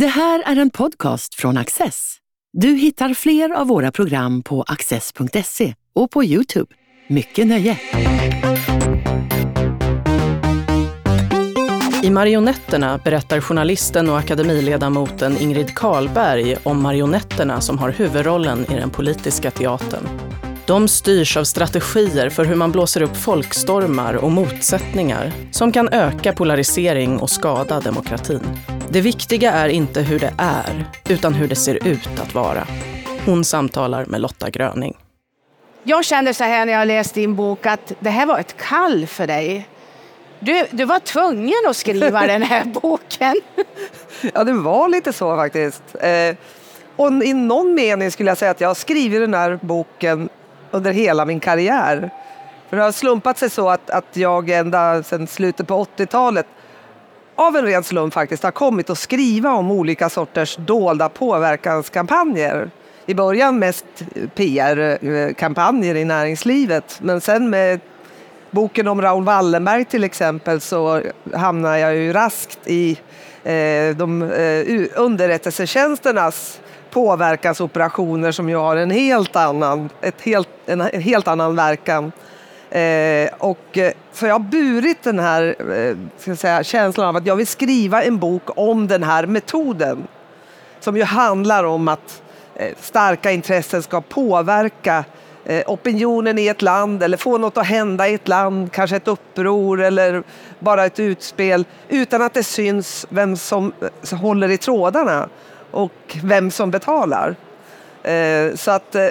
Det här är en podcast från Access. Du hittar fler av våra program på access.se och på Youtube. Mycket nöje! I Marionetterna berättar journalisten och akademiledamoten Ingrid Karlberg om marionetterna som har huvudrollen i den politiska teatern. De styrs av strategier för hur man blåser upp folkstormar och motsättningar som kan öka polarisering och skada demokratin. Det viktiga är inte hur det är, utan hur det ser ut att vara. Hon samtalar med Lotta Gröning. Jag kände så här när jag läste din bok att det här var ett kall för dig. Du, du var tvungen att skriva den här boken. Ja, det var lite så faktiskt. Eh, och i någon mening skulle jag säga att jag har skrivit den här boken under hela min karriär. För det har slumpat sig så att, att jag ända sedan slutet på 80-talet av en ren slump faktiskt har kommit att skriva om olika sorters dolda påverkanskampanjer. I början mest PR-kampanjer i näringslivet men sen med boken om Raoul Wallenberg till exempel så hamnar jag ju raskt i eh, de eh, underrättelsetjänsternas påverkansoperationer som ju har en helt annan, ett helt, en, en helt annan verkan. Eh, och, eh, så jag har burit den här eh, ska säga, känslan av att jag vill skriva en bok om den här metoden. Som ju handlar om att eh, starka intressen ska påverka eh, opinionen i ett land eller få något att hända i ett land, kanske ett uppror eller bara ett utspel utan att det syns vem som, eh, som håller i trådarna och vem som betalar. Eh, så att eh,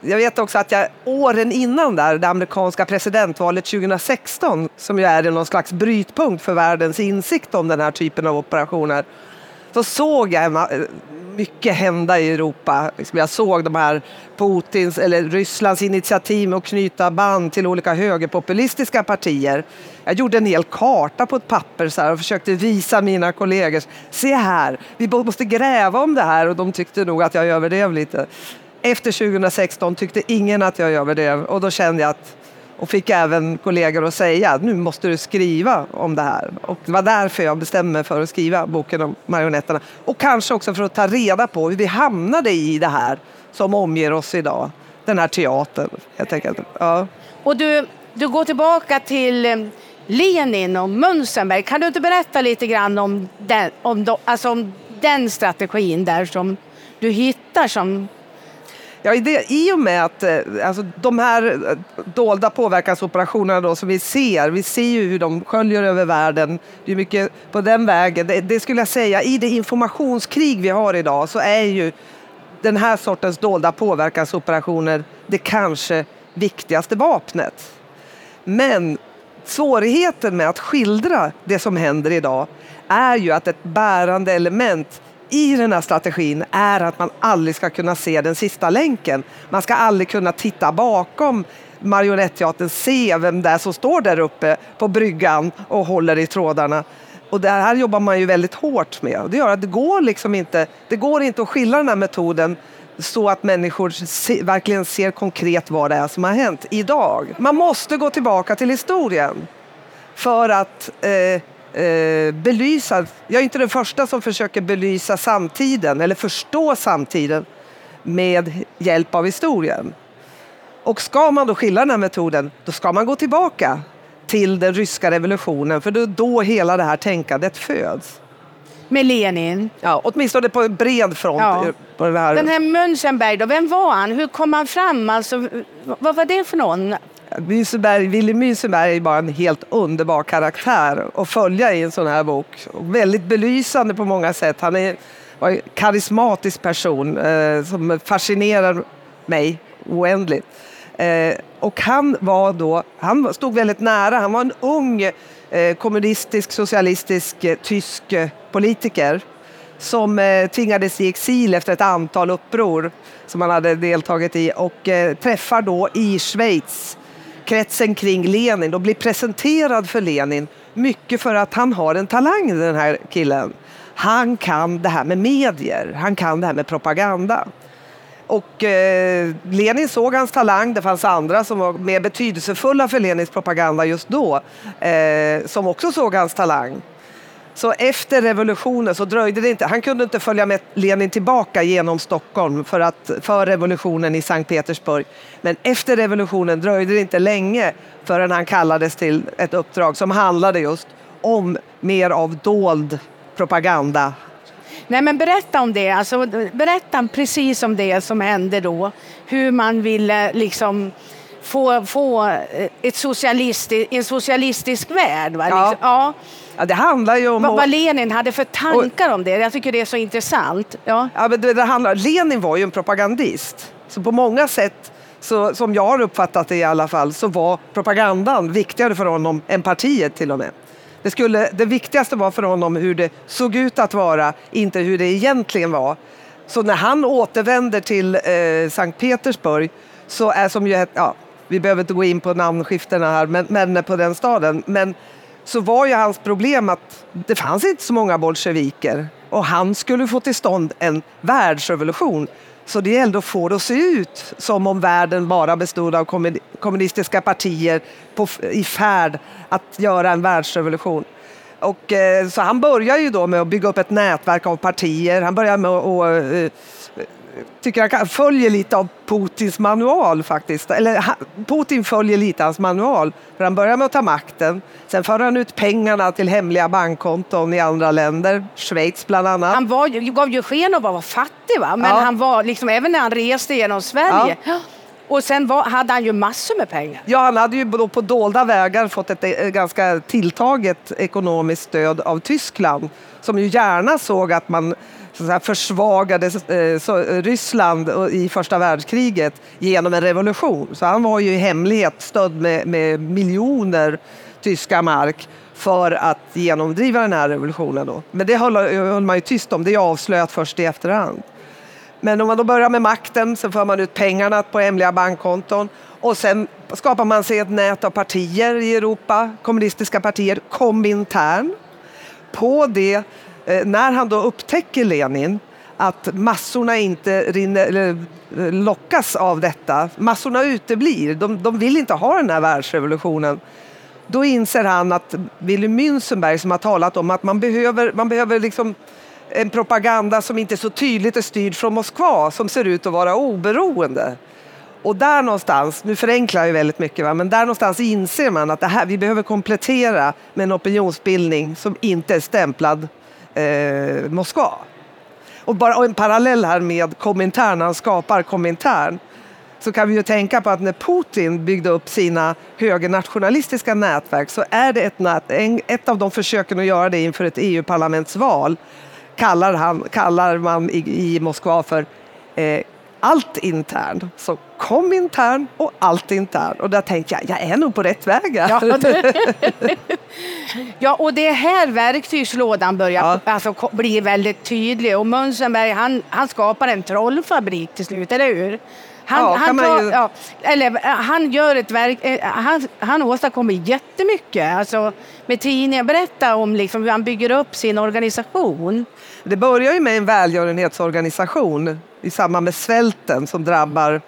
jag vet också att jag åren innan där, det amerikanska presidentvalet 2016 som ju är någon slags brytpunkt för världens insikt om den här typen av operationer så såg jag eh, mycket hända i Europa. Liksom, jag såg de här Putins eller Rysslands initiativ med att knyta band till olika högerpopulistiska partier. Jag gjorde en hel karta på ett papper så och försökte visa mina kollegor. Se här, vi måste gräva om det här och de tyckte nog att jag överdrev lite. Efter 2016 tyckte ingen att jag överdrev och då kände jag att och fick även kollegor att säga att nu måste du skriva om det här. Och det var därför jag bestämde mig för att skriva boken om marionetterna. Och kanske också för att ta reda på hur vi hamnade i det här som omger oss idag. Den här teatern, helt enkelt. Ja. Och du, du går tillbaka till eh, Lenin och Münzenberg. Kan du inte berätta lite grann om den, om, alltså om den strategin där som du hittar som Ja, i, det, I och med att eh, alltså, de här eh, dolda påverkansoperationerna då, som vi ser, vi ser ju hur de sköljer över världen. Det är mycket på den vägen. Det, det, skulle jag säga, i det informationskrig vi har idag så är ju den här sortens dolda påverkansoperationer det kanske viktigaste vapnet. Men svårigheten med att skildra det som händer idag är ju att ett bärande element i den här strategin är att man aldrig ska kunna se den sista länken. Man ska aldrig kunna titta bakom marionetteatern, se vem det är som står där uppe på bryggan och håller i trådarna. Och det här jobbar man ju väldigt hårt med. Det gör att det går liksom inte, det går inte att skilja den här metoden så att människor se, verkligen ser konkret vad det är som har hänt idag. Man måste gå tillbaka till historien för att eh, eh, belysa. Jag är inte den första som försöker belysa samtiden eller förstå samtiden med hjälp av historien. Och ska man då skilja den här metoden, då ska man gå tillbaka till den ryska revolutionen, för det är då hela det här tänkandet föds. Med Lenin? Ja, åtminstone på en bred front. Ja. På den, här. den här Münzenberg då, vem var han? Hur kom han fram? Alltså, vad var det för någon? Myseberg, Willy Myseberg är bara en helt underbar karaktär att följa i en sån här bok. Och väldigt belysande på många sätt. Han är en karismatisk person eh, som fascinerar mig oändligt. Eh, och han var då, han stod väldigt nära, han var en ung eh, kommunistisk, socialistisk, eh, tysk eh, politiker som eh, tvingades i exil efter ett antal uppror som han hade deltagit i och eh, träffar då i Schweiz kretsen kring Lenin och blir presenterad för Lenin mycket för att han har en talang den här killen. Han kan det här med medier, han kan det här med propaganda. Och eh, Lenin såg hans talang, det fanns andra som var mer betydelsefulla för Lenins propaganda just då, eh, som också såg hans talang. Så efter revolutionen så dröjde det inte, han kunde inte följa med Lenin tillbaka genom Stockholm för, att, för revolutionen i Sankt Petersburg. Men efter revolutionen dröjde det inte länge förrän han kallades till ett uppdrag som handlade just om mer av dold propaganda. Nej men berätta om det, alltså, berätta precis om det som hände då. Hur man ville liksom få, få ett socialistisk, en socialistisk värld. Va? Ja. Liksom. ja. Ja, det handlar ju om... Vad, vad Lenin hade för tankar om det. Jag tycker det är så intressant. Ja. Ja, men det, det handlar, Lenin var ju en propagandist. Så på många sätt, så, som jag har uppfattat det i alla fall, så var propagandan viktigare för honom än partiet till och med. Det, skulle, det viktigaste var för honom hur det såg ut att vara, inte hur det egentligen var. Så när han återvänder till eh, Sankt Petersburg, så är som ju, ja, vi behöver inte gå in på namnskiftena här, men, men på den staden. Men så var ju hans problem att det fanns inte så många bolsjeviker och han skulle få till stånd en världsrevolution. Så det gällde att få det att se ut som om världen bara bestod av kommunistiska partier på, i färd att göra en världsrevolution. Och, eh, så han börjar ju då med att bygga upp ett nätverk av partier. Han börjar med att eh, tycker kan- följer lite av Putins manual faktiskt. Eller Putin följer lite hans manual. För han börjar med att ta makten. Sen för han ut pengarna till hemliga bankkonton i andra länder. Schweiz bland annat. Han var, gav ju sken av att vara fattig, va? men Ja. han var liksom, även när han reste genom Sverige. Och sen var, hade han ju massor med pengar. Ja, han hade ju då på dolda vägar fått ett eh, ganska tilltaget ekonomiskt stöd av Tyskland som ju gärna såg att man så att säga, försvagade eh, så, eh, Ryssland i första världskriget genom en revolution. Så han var ju i hemlighet stödd med, med miljoner tyska mark för att genomdriva den här revolutionen. Då. Men det höll, höll man ju tyst om, det är avslöjat först i efterhand. Men om man då börjar med makten, så för man ut pengarna på hemliga bankkonton och sen skapar man sig ett nät av partier i Europa, kommunistiska partier, Komintern. På det, Eh, när han då upptäcker Lenin att massorna inte rinner, eller, eh, lockas av detta, massorna uteblir, de, de vill inte ha den här världsrevolutionen. Då inser han att Willy Münzenberg som har talat om att man behöver, man behöver liksom en propaganda som inte så tydligt är styrd från Moskva, som ser ut att vara oberoende. Och där någonstans, nu förenklar jag väldigt mycket, va? men där någonstans inser man att det här, vi behöver komplettera med en opinionsbildning som inte är stämplad eh, Moskva. Och bara och en parallell här med Komintern, när han skapar Komintern, så kan vi ju tänka på att när Putin byggde upp sina högernationalistiska nätverk så är det ett, nät, ett av de försöken att göra det inför ett EU-parlamentsval kallar, han, kallar man i, i Moskva för eh, allt intern. Så kom intern och allt intern. Och där tänkte jag, jag är nog på rätt väg. Ja, ja, och det är här verktygslådan börjar Ja. alltså, bli väldigt tydlig. Och Mönzenberg han, han skapar en trollfabrik till slut, eller hur? Han, Ja, han, tar- ju- ja, eller, eh, han gör ett verk, eh, han, han åstadkommer jättemycket alltså, med tidningar. Berätta om liksom, hur han bygger upp sin organisation. Det börjar ju med en välgörenhetsorganisation i samband med svälten som drabbar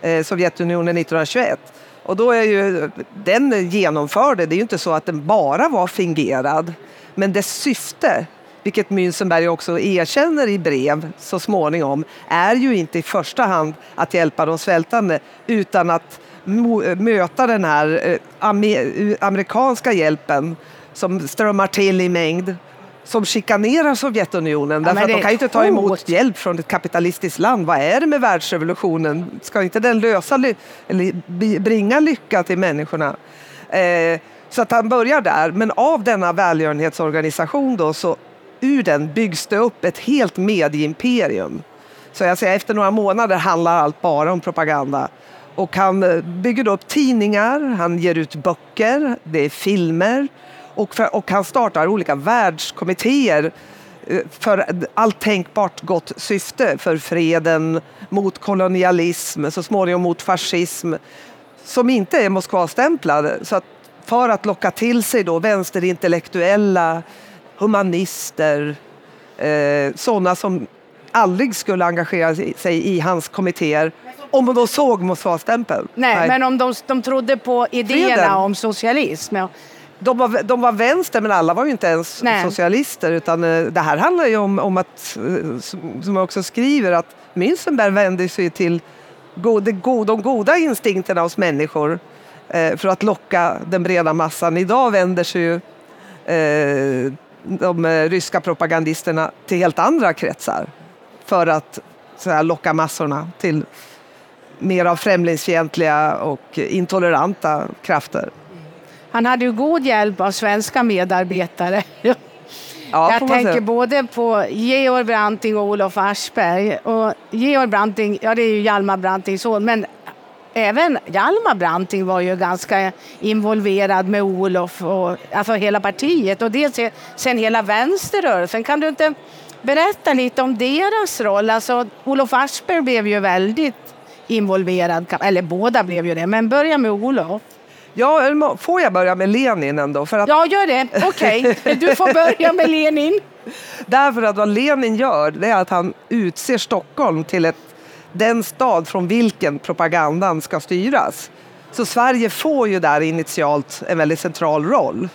eh, Sovjetunionen 1921. Och då är ju den genomförde, det är ju inte så att den bara var fingerad, men dess syfte, vilket Münzenberg också erkänner i brev så småningom, är ju inte i första hand att hjälpa de svältande utan att möta den här eh, amerikanska hjälpen som strömmar till i mängd som chikanerar Sovjetunionen. Ja, därför men att de kan ju inte ta hot. emot hjälp från ett kapitalistiskt land. Vad är det med världsrevolutionen? Ska inte den lösa ly- eller bringa lycka till människorna? Eh, så att han börjar där. Men av denna välgörenhetsorganisation då, så ur den byggs det upp ett helt medieimperium. Så jag säger, efter några månader handlar allt bara om propaganda. Och han eh, bygger upp tidningar, han ger ut böcker, det är filmer och, för, och han startar olika världskommittéer eh, för allt tänkbart gott syfte. För freden, mot kolonialism, så småningom mot fascism som inte är Moskvastämplade. Så att för att locka till sig då vänsterintellektuella, humanister, eh, sådana som aldrig skulle engagera sig i hans kommittéer om de såg Moskvastämpeln. Nej, men om de, de trodde på idéerna Freden. om socialism. De var, de var vänster, men alla var ju inte ens Nej. socialister. Utan eh, det här handlar ju om, om att, eh, som jag också skriver, att Münzenberg vände sig till go, de, go, de goda instinkterna hos människor eh, för att locka den breda massan. Idag vänder sig ju eh, de eh, ryska propagandisterna till helt andra kretsar för att så här, locka massorna till mer av främlingsfientliga och intoleranta krafter. Han hade ju god hjälp av svenska medarbetare. Ja, Jag tänker säga. både på Georg Branting och Olof Aschberg. Och Georg Branting, ja det är ju Hjalmar Brantings son, men även Hjalmar Branting var ju ganska involverad med Olof och alltså hela partiet och dels sen hela vänsterrörelsen. Kan du inte berätta lite om deras roll? Alltså Olof Aschberg blev ju väldigt involverad, eller båda blev ju det, men börja med Olof. Ja, får jag börja med Lenin ändå? För att, Ja, gör det. Okej, du får börja med Lenin. Därför att vad Lenin gör det är att han utser Stockholm till ett, den stad från vilken propagandan ska styras. Så Sverige får ju där initialt en väldigt central roll.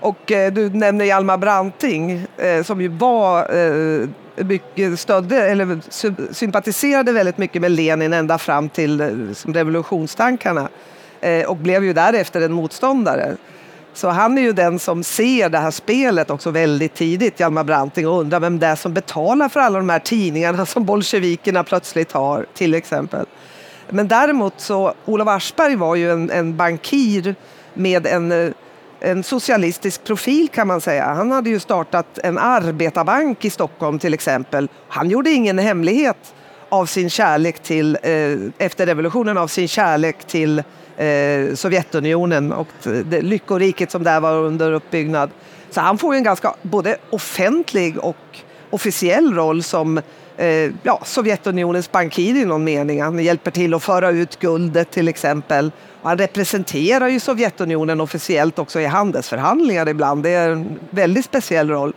Och eh, du nämner Hjalmar Branting eh, som ju var eh, mycket stödde, eller sy- sympatiserade väldigt mycket med Lenin ända fram till revolutionstankarna Eh, och blev ju därefter en motståndare. Så han är ju den som ser det här spelet också väldigt tidigt, Hjalmar Branting, och undrar vem det är som betalar för alla de här tidningarna som bolsjevikerna plötsligt har, till exempel. Men däremot så, Olof Aschberg var ju en, en bankir med en, eh, en socialistisk profil kan man säga. Han hade ju startat en arbetarbank i Stockholm till exempel. Han gjorde ingen hemlighet av sin kärlek till, eh, efter revolutionen, av sin kärlek till eh, Sovjetunionen och det lyckoriket som där var under uppbyggnad. Så han får ju en ganska både offentlig och officiell roll som eh, ja, Sovjetunionens bankir i någon mening. Han hjälper till att föra ut guldet till exempel. Och han representerar ju Sovjetunionen officiellt också i handelsförhandlingar ibland. Det är en väldigt speciell roll.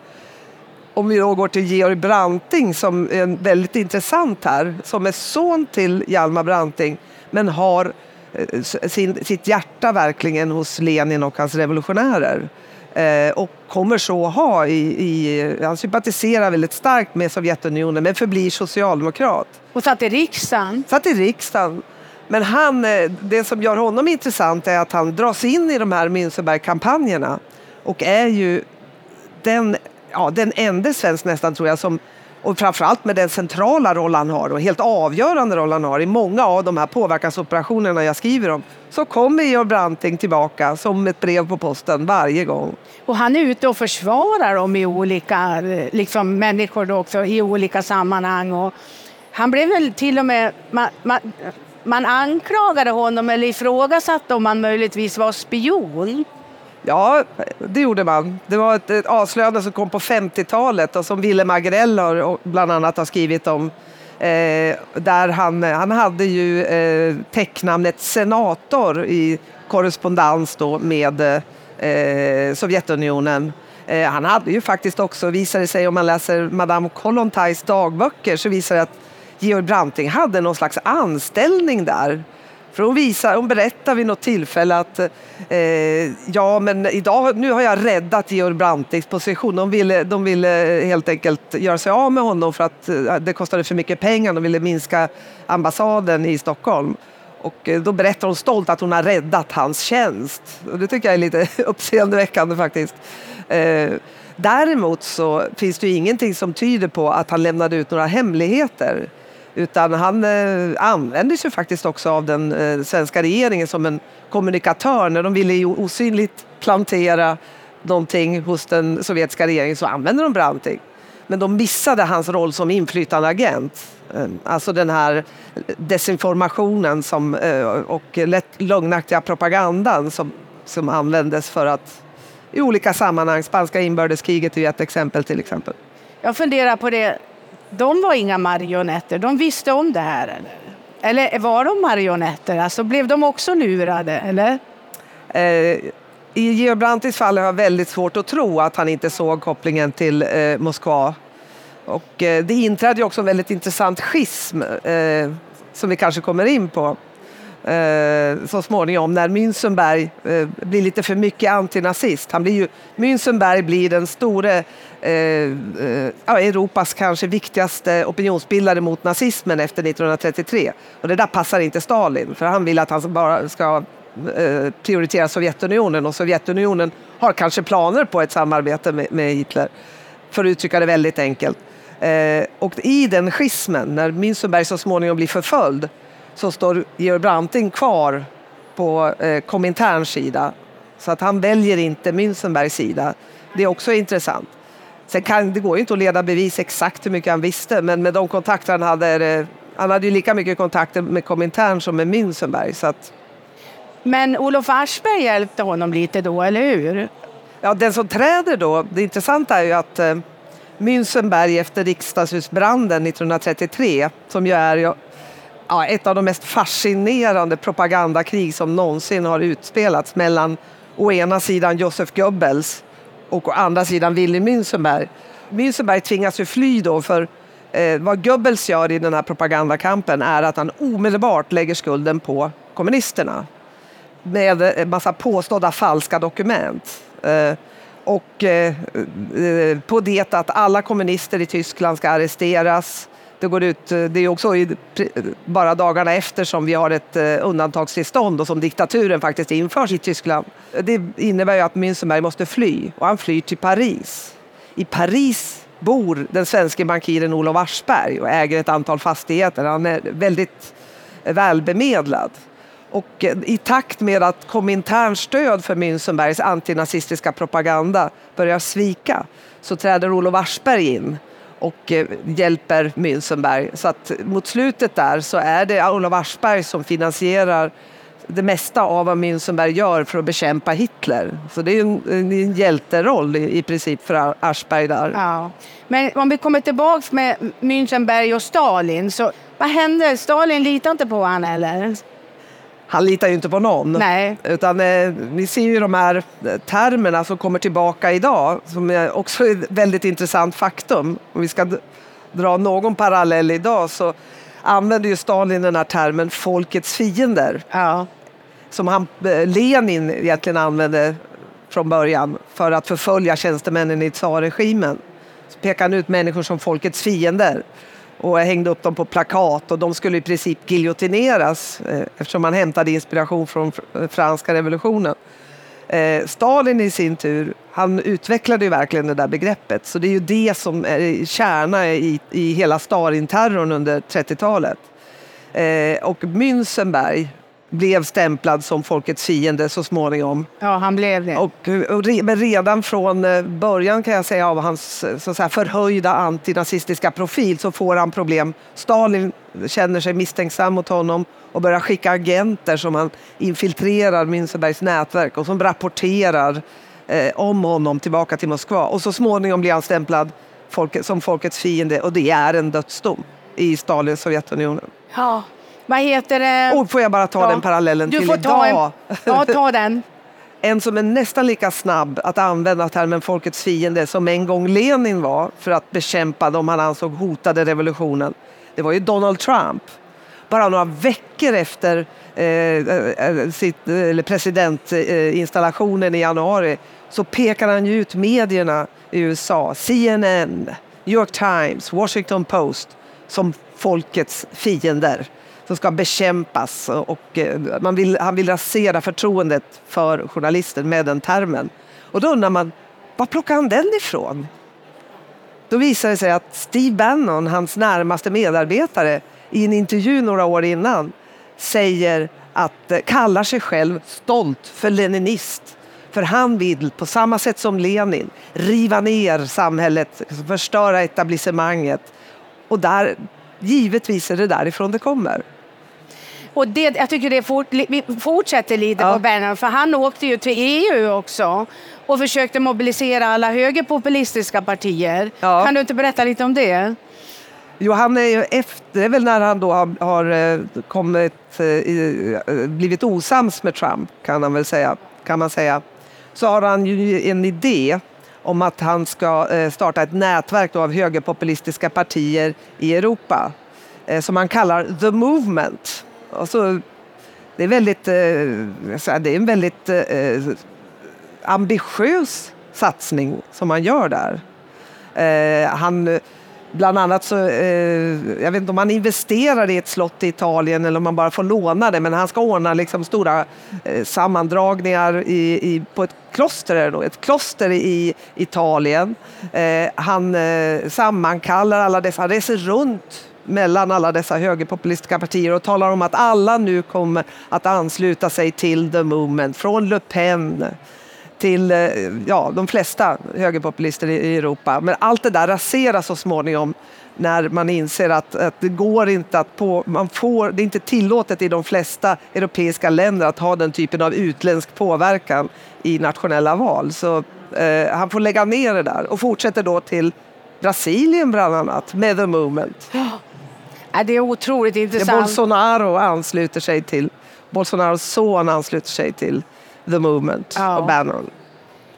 Om vi då går till Georg Branting som är väldigt intressant här, som är son till Hjalmar Branting men har sin, sitt hjärta verkligen hos Lenin och hans revolutionärer. Eh, och kommer så ha i, i, han sympatiserar väldigt starkt med Sovjetunionen men förblir socialdemokrat. Och satt i riksdagen. Satt i riksdagen. Men han, eh, det som gör honom intressant är att han dras in i de här Münzenberg-kampanjerna och är ju den, ja, den enda svensk nästan tror jag som och framförallt med den centrala roll han har och helt avgörande roll han har i många av de här påverkansoperationerna jag skriver om så kommer Georg Branting tillbaka som ett brev på posten varje gång. Och han är ute och försvarar dem i olika, liksom människor då också, i olika sammanhang. Och han blev väl till och med, man, man, man anklagade honom eller ifrågasatte om han möjligtvis var spion. Ja, det gjorde man. Det var ett, ett avslöjande som kom på 50-talet och som Ville Agrell har, bland annat har skrivit om. Eh, där han, han hade ju eh, täcknamnet senator i korrespondens då med eh, Sovjetunionen. Eh, han hade ju faktiskt också, visar det sig om man läser Madame Kollontais dagböcker så visar det att Georg Branting hade någon slags anställning där. För hon, visar, hon berättar vid något tillfälle att eh, ja, men idag, nu har jag räddat Georg Brantings position. De ville, de ville helt enkelt göra sig av med honom för att eh, det kostade för mycket pengar. De ville minska ambassaden i Stockholm. Och eh, då berättar hon stolt att hon har räddat hans tjänst. Och det tycker jag är lite uppseendeväckande faktiskt. Eh, däremot så finns det ju ingenting som tyder på att han lämnade ut några hemligheter. Utan han eh, använde sig faktiskt också av den eh, svenska regeringen som en kommunikatör. När de ville osynligt plantera någonting hos den sovjetiska regeringen så använde de Branting. Men de missade hans roll som inflytandeagent. Eh, Alltså den här desinformationen som, eh, och lätt lögnaktiga propagandan som, som användes för att i olika sammanhang, spanska inbördeskriget är ju ett exempel till exempel. Jag funderar på det, de var inga marionetter, de visste om det här eller? Eller var de marionetter? Alltså blev de också lurade eller? Eh, I Georg Brantis fall har jag väldigt svårt att tro att han inte såg kopplingen till eh, Moskva. Och, eh, det inträdde också en väldigt intressant schism eh, som vi kanske kommer in på eh, så småningom när Münzenberg eh, blir lite för mycket antinazist. Han blir ju, Münzenberg blir den store eh, eh Europas kanske viktigaste opinionsbildare mot nazismen efter 1933. Och det där passar inte Stalin för han vill att han bara ska eh, prioritera Sovjetunionen och Sovjetunionen har kanske planer på ett samarbete med, med Hitler. För att uttrycka det väldigt enkelt. Eh, och i den schismen, när Münzenberg så småningom blir förföljd, så står Georg Branting kvar på eh, Kominterns sida. Så att han väljer inte Münzenbergs sida. Det är också intressant. Sen kan, det går ju inte att leda bevis exakt hur mycket han visste, men med de kontakter han hade, han hade ju lika mycket kontakter med Komintern som med Münzenberg. Så att, Men Olof Aschberg hjälpte honom lite då, eller hur? ja, den som träder då, det intressanta är ju att eh, Münzenberg efter riksdagshusbranden 1933, som ju är ja, ett av de mest fascinerande propagandakrig som någonsin har utspelats mellan å ena sidan Josef Goebbels och å andra sidan Willy Münzenberg. Münzenberg tvingas ju fly då för eh, vad Goebbels gör i den här propagandakampen är att han omedelbart lägger skulden på kommunisterna med en massa påstådda falska dokument. Eh, och eh, eh, på det att alla kommunister i Tyskland ska arresteras. Det, går ut, eh, det är också i, bara dagarna efter som vi har ett eh, undantagstillstånd och som diktaturen faktiskt införs i Tyskland. Det innebär ju att Münzenberg måste fly och han flyr till Paris. I Paris bor den svenske bankiren Olof Aschberg och äger ett antal fastigheter. Han är väldigt välbemedlad. Och eh, i takt med att Kominterns stöd för Münzenbergs antinazistiska propaganda börjar svika så träder Olof Aschberg in och eh, hjälper Münzenberg. Så att mot slutet där så är det Olof Aschberg som finansierar det mesta av vad Münzenberg gör för att bekämpa Hitler. Så det är en, en hjälteroll i, i princip för Aschberg där. Ja. Men om vi kommer tillbaka med Münchenberg och Stalin, så vad hände? Stalin litar inte på honom eller? Han litar ju inte på någon. Nej. Utan eh, vi ser ju de här eh, termerna som kommer tillbaka idag som är också ett väldigt intressant faktum. Om vi ska dra någon parallell idag så använder ju Stalin den här termen folkets fiender Ja. som han, eh, Lenin egentligen använde från början för att förfölja tjänstemännen i tsarregimen. Så pekade han ut människor som folkets fiender och hängde upp dem på plakat och de skulle i princip giljotineras eh, eftersom man hämtade inspiration från eh, franska revolutionen. Eh, Stalin i sin tur, han utvecklade ju verkligen det där begreppet så det är ju det som är kärna i, i hela Stalinterrorn under 30-talet. Och Münzenberg blev stämplad som folkets fiende så småningom. ja, han blev det. Och, och re, men redan från eh, början kan jag säga av hans eh, så att säga, förhöjda antinazistiska profil så får han problem. Stalin känner sig misstänksam mot honom och börjar skicka agenter som han infiltrerar Münzenbergs nätverk och som rapporterar eh, om honom tillbaka till Moskva. Och så småningom blir han stämplad folket, som folkets fiende och det är en dödsdom i Stalins Sovjetunionen. Ja. Vad heter det? Och får jag bara ta Ja. den parallellen du till får ta idag? En, ja, ta den. En som är nästan lika snabb att använda termen folkets fiende som en gång Lenin var för att bekämpa dem han ansåg hotade revolutionen. Det var ju Donald Trump. Bara några veckor efter eh, eh, sitt, eller presidentinstallationen i januari så pekar han ju ut medierna i USA, CNN, New York Times, Washington Post som folkets fiender som ska bekämpas. Och eh, man vill, han vill rasera förtroendet för journalisten med den termen. Och då undrar man, var plockar han den ifrån? Då visar det sig att Steve Bannon, hans närmaste medarbetare, i en intervju några år innan säger att, eh, kallar sig själv stolt för leninist. För han vill, på samma sätt som Lenin, riva ner samhället, förstöra etablissemanget. Och där, givetvis är det därifrån det kommer. Och det, jag tycker det fort, vi fortsätter lite Ja. på Bannon, för han åkte ju till EU också och försökte mobilisera alla högerpopulistiska partier. Ja. Kan du inte berätta lite om det? Jo, han är ju efter, det är väl när han då har, har eh, kommit, eh, i, eh, blivit osams med Trump, kan, han väl säga, kan man säga. Så har han ju en idé om att han ska starta ett nätverk av högerpopulistiska partier i Europa som han kallar The Movement. Och så, det är, väldigt, eh, det är en väldigt eh, ambitiös satsning som man gör där. Eh, han, bland annat så, eh, jag vet inte om han investerar i ett slott i Italien eller om man bara får låna det, men han ska ordna liksom stora eh, sammandragningar i, i, på ett kloster, då, ett kloster i Italien. Eh, han sammankallar alla dessa, han reser runt mellan alla dessa högerpopulistiska partier och talar om att alla nu kommer att ansluta sig till the movement, från Le Pen till eh, ja, de flesta högerpopulister i Europa. Men allt det där raseras så småningom när man inser att, att det går inte att på, man får, det är inte tillåtet i de flesta europeiska länder att ha den typen av utländsk påverkan i nationella val. Så eh, han får lägga ner det där och fortsätter då till Brasilien bland annat med The Movement. Det är otroligt intressant. Bolsonaro ansluter sig till, Bolsonaros son ansluter sig till The Movement ja. och Bannon.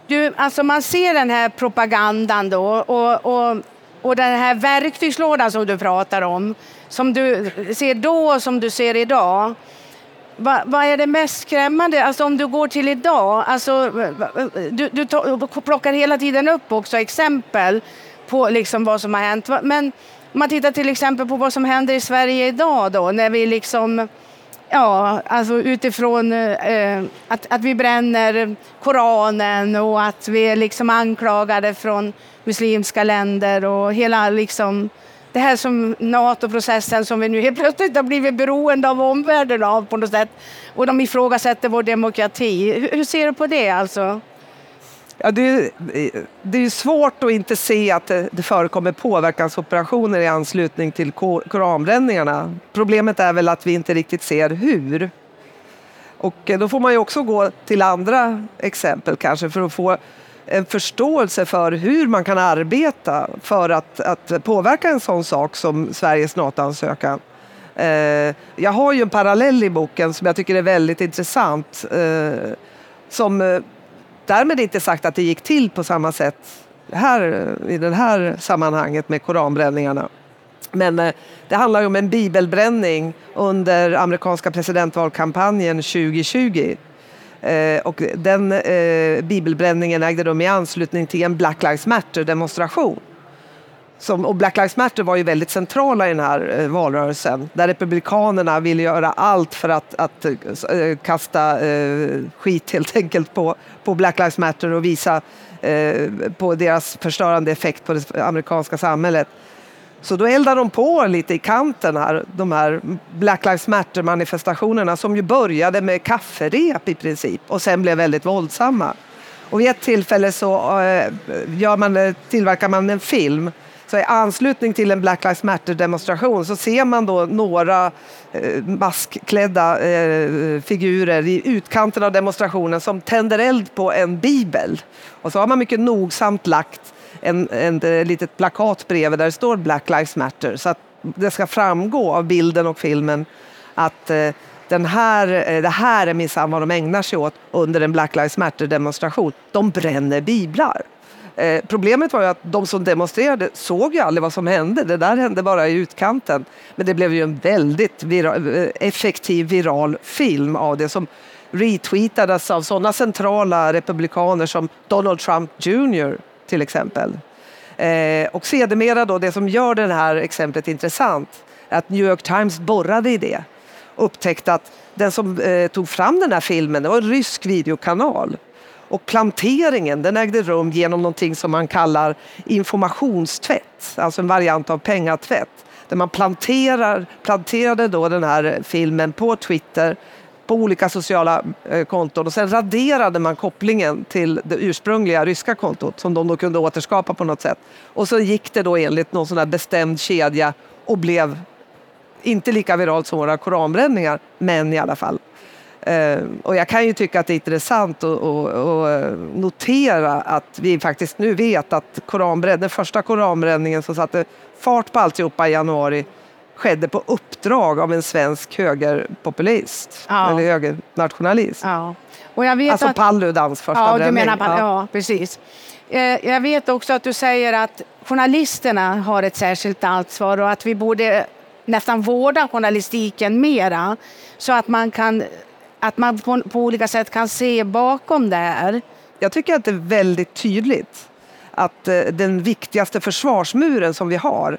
Du, alltså man ser den här propagandan då och, och, och den här verktygslådan som du pratar om, som du ser då och som du ser idag. Va, vad är det mest skrämmande? Alltså om du går till idag, alltså, du, du plockar hela tiden upp också exempel på liksom vad som har hänt. Men man tittar till exempel på vad som händer i Sverige idag då, när vi liksom Ja, alltså utifrån eh, att, att vi bränner Koranen och att vi är liksom anklagade från muslimska länder och hela liksom det här som NATO-processen som vi nu helt plötsligt har blivit beroende av omvärlden av på något sätt. Och de ifrågasätter vår demokrati. Hur, hur ser du på det alltså? Ja, det, det är svårt att inte se att det, det förekommer påverkansoperationer i anslutning till koranbränningarna. Problemet är väl att vi inte riktigt ser hur. Och eh, då får man ju också gå till andra exempel kanske för att få en förståelse för hur man kan arbeta för att, att påverka en sån sak som Sveriges NATO-ansökan. Eh, jag har ju en parallell i boken som jag tycker är väldigt intressant. Eh, som eh, Därmed inte sagt att det gick till på samma sätt här, i det här sammanhanget med koranbränningarna. Men eh, det handlar ju om en bibelbränning under amerikanska presidentvalkampanjen 2020. Eh, och den eh, bibelbränningen ägde rum i anslutning till en Black Lives Matter-demonstration. Som, och Black Lives Matter var ju väldigt centrala i den här eh, valrörelsen där Republikanerna ville göra allt för att, att eh, eh, kasta eh, skit helt enkelt på, på Black Lives Matter och visa eh, på deras förstörande effekt på det amerikanska samhället. Så då eldar de på lite i kanten här, de här Black Lives Matter-manifestationerna som ju började med kafferep i princip och sen blev väldigt våldsamma. Och vid ett tillfälle så eh, gör man, eh, tillverkar man en film så i anslutning till en Black Lives Matter-demonstration så ser man då några eh, maskklädda eh, figurer i utkanten av demonstrationen som tänder eld på en bibel. Och så har man mycket nogsamt lagt en, en, ett litet plakat bredvid där det står Black Lives Matter så att det ska framgå av bilden och filmen att eh, den här, eh, det här är minsann vad de ägnar sig åt under en Black Lives Matter-demonstration. De bränner biblar. Eh, problemet var ju att de som demonstrerade såg ju aldrig vad som hände. Det där hände bara i utkanten. Men det blev ju en väldigt vira eh, effektiv viral film av det som retweetades av sådana centrala republikaner som Donald Trump Jr till exempel. Eh, och sedermera då, det som gör det här exemplet intressant är att New York Times borrade i det och upptäckte att den som eh, tog fram den här filmen det var en rysk videokanal och planteringen den ägde rum genom någonting som man kallar informationstvätt, alltså en variant av pengatvätt. Där man planterar, planterade då den här filmen på Twitter på olika sociala eh, konton och sen raderade man kopplingen till det ursprungliga ryska kontot som de då kunde återskapa på något sätt. Och så gick det då enligt någon sån här bestämd kedja och blev inte lika viralt som våra koranbränningar, men i alla fall. Eh, och jag kan ju tycka att det är intressant att, att notera att vi faktiskt nu vet att den första koranbränningen som satte fart på alltihopa i januari skedde på uppdrag av en svensk högerpopulist, ja. eller högernationalist. Ja. Och jag vet alltså att, Paludans första ja, bränning. Du menar, ja. ja, precis. Eh, jag vet också att du säger att journalisterna har ett särskilt ansvar och att vi borde nästan vårda journalistiken mera så att man kan att man på, på olika sätt kan se bakom det här. Jag tycker att det är väldigt tydligt att eh, den viktigaste försvarsmuren som vi har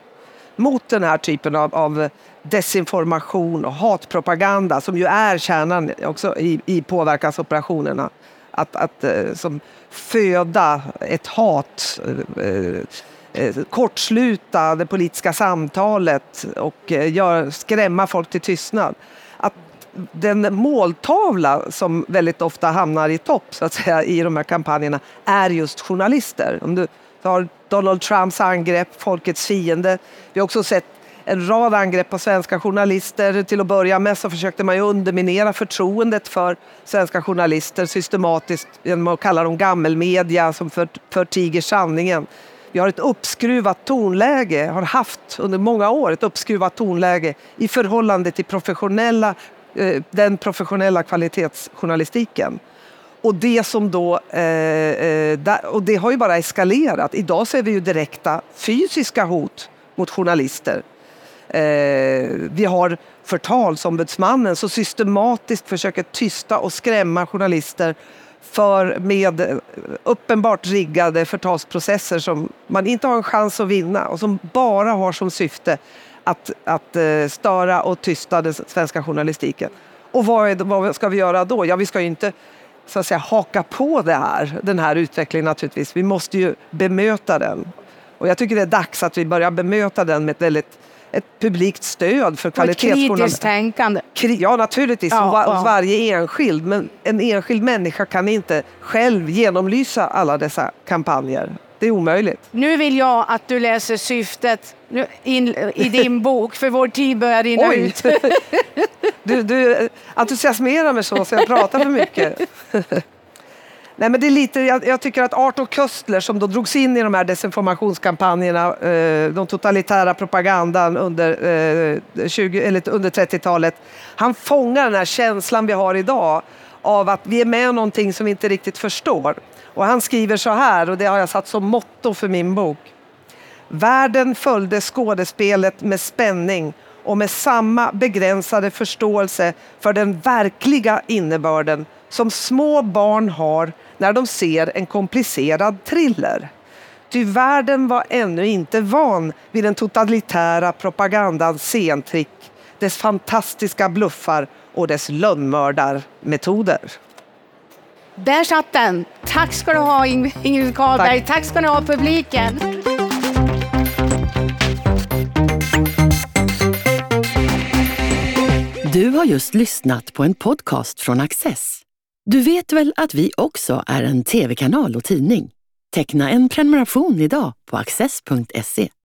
mot den här typen av, av desinformation och hatpropaganda som ju är kärnan också i, i påverkansoperationerna. Att, att eh, som föda ett hat, eh, kortsluta det politiska samtalet och gör, skrämma folk till tystnad. Den måltavla som väldigt ofta hamnar i topp så att säga, i de här kampanjerna är just journalister. Om du tar Donald Trumps angrepp, folkets fiende. Vi har också sett en rad angrepp på svenska journalister. Till att börja med så försökte man ju underminera förtroendet för svenska journalister systematiskt genom att kalla dem gammelmedia som förtiger sanningen. Vi har ett uppskruvat tonläge, har haft under många år ett uppskruvat tonläge i förhållande till professionella, Eh, den professionella kvalitetsjournalistiken. Och det som då, eh, eh, och det har ju bara eskalerat. Idag ser vi ju direkta fysiska hot mot journalister vi har förtalsombudsmannen som systematiskt försöker tysta och skrämma journalister för med uppenbart riggade förtalsprocesser som man inte har en chans att vinna och som bara har som syfte att, att eh, störa och tysta den svenska journalistiken. Och vad, är, vad ska vi göra då? Ja, vi ska ju inte så att säga, haka på det här, den här utvecklingen naturligtvis. Vi måste ju bemöta den. Och jag tycker det är dags att vi börjar bemöta den med ett väldigt ett publikt stöd för kvalitetsjournalistik. Kritiskt tänkande. Ja, naturligtvis, ja, hos ja. varje enskild. Men en enskild människa kan inte själv genomlysa alla dessa kampanjer. Det är omöjligt. Nu vill jag att du läser syftet in, i din bok, för vår tid börjar rinna Oj. ut. du, du entusiasmerar mig så, så jag pratar för mycket. Nej, men det är lite, jag, jag, tycker att Arthur Köstler som då drogs in i de här desinformationskampanjerna, eh, de totalitära propagandan under, eh, under 30-talet, han fångar den här känslan vi har idag av att vi är med om någonting som vi inte riktigt förstår. Och han skriver så här, och det har jag satt som motto för min bok. Världen följde skådespelet med spänning och med samma begränsade förståelse för den verkliga innebörden som små barn har när de ser en komplicerad thriller. Ty världen var ännu inte van vid den totalitära propagandans scentrick, dess fantastiska bluffar och dess lönnmördarmetoder. Där satt den! Tack ska du ha Ingrid Karlberg, tack, tack ska ni ha publiken. Du har just lyssnat på en podcast från Access. Du vet väl att vi också är en tv-kanal och tidning? Teckna en prenumeration idag på access.se.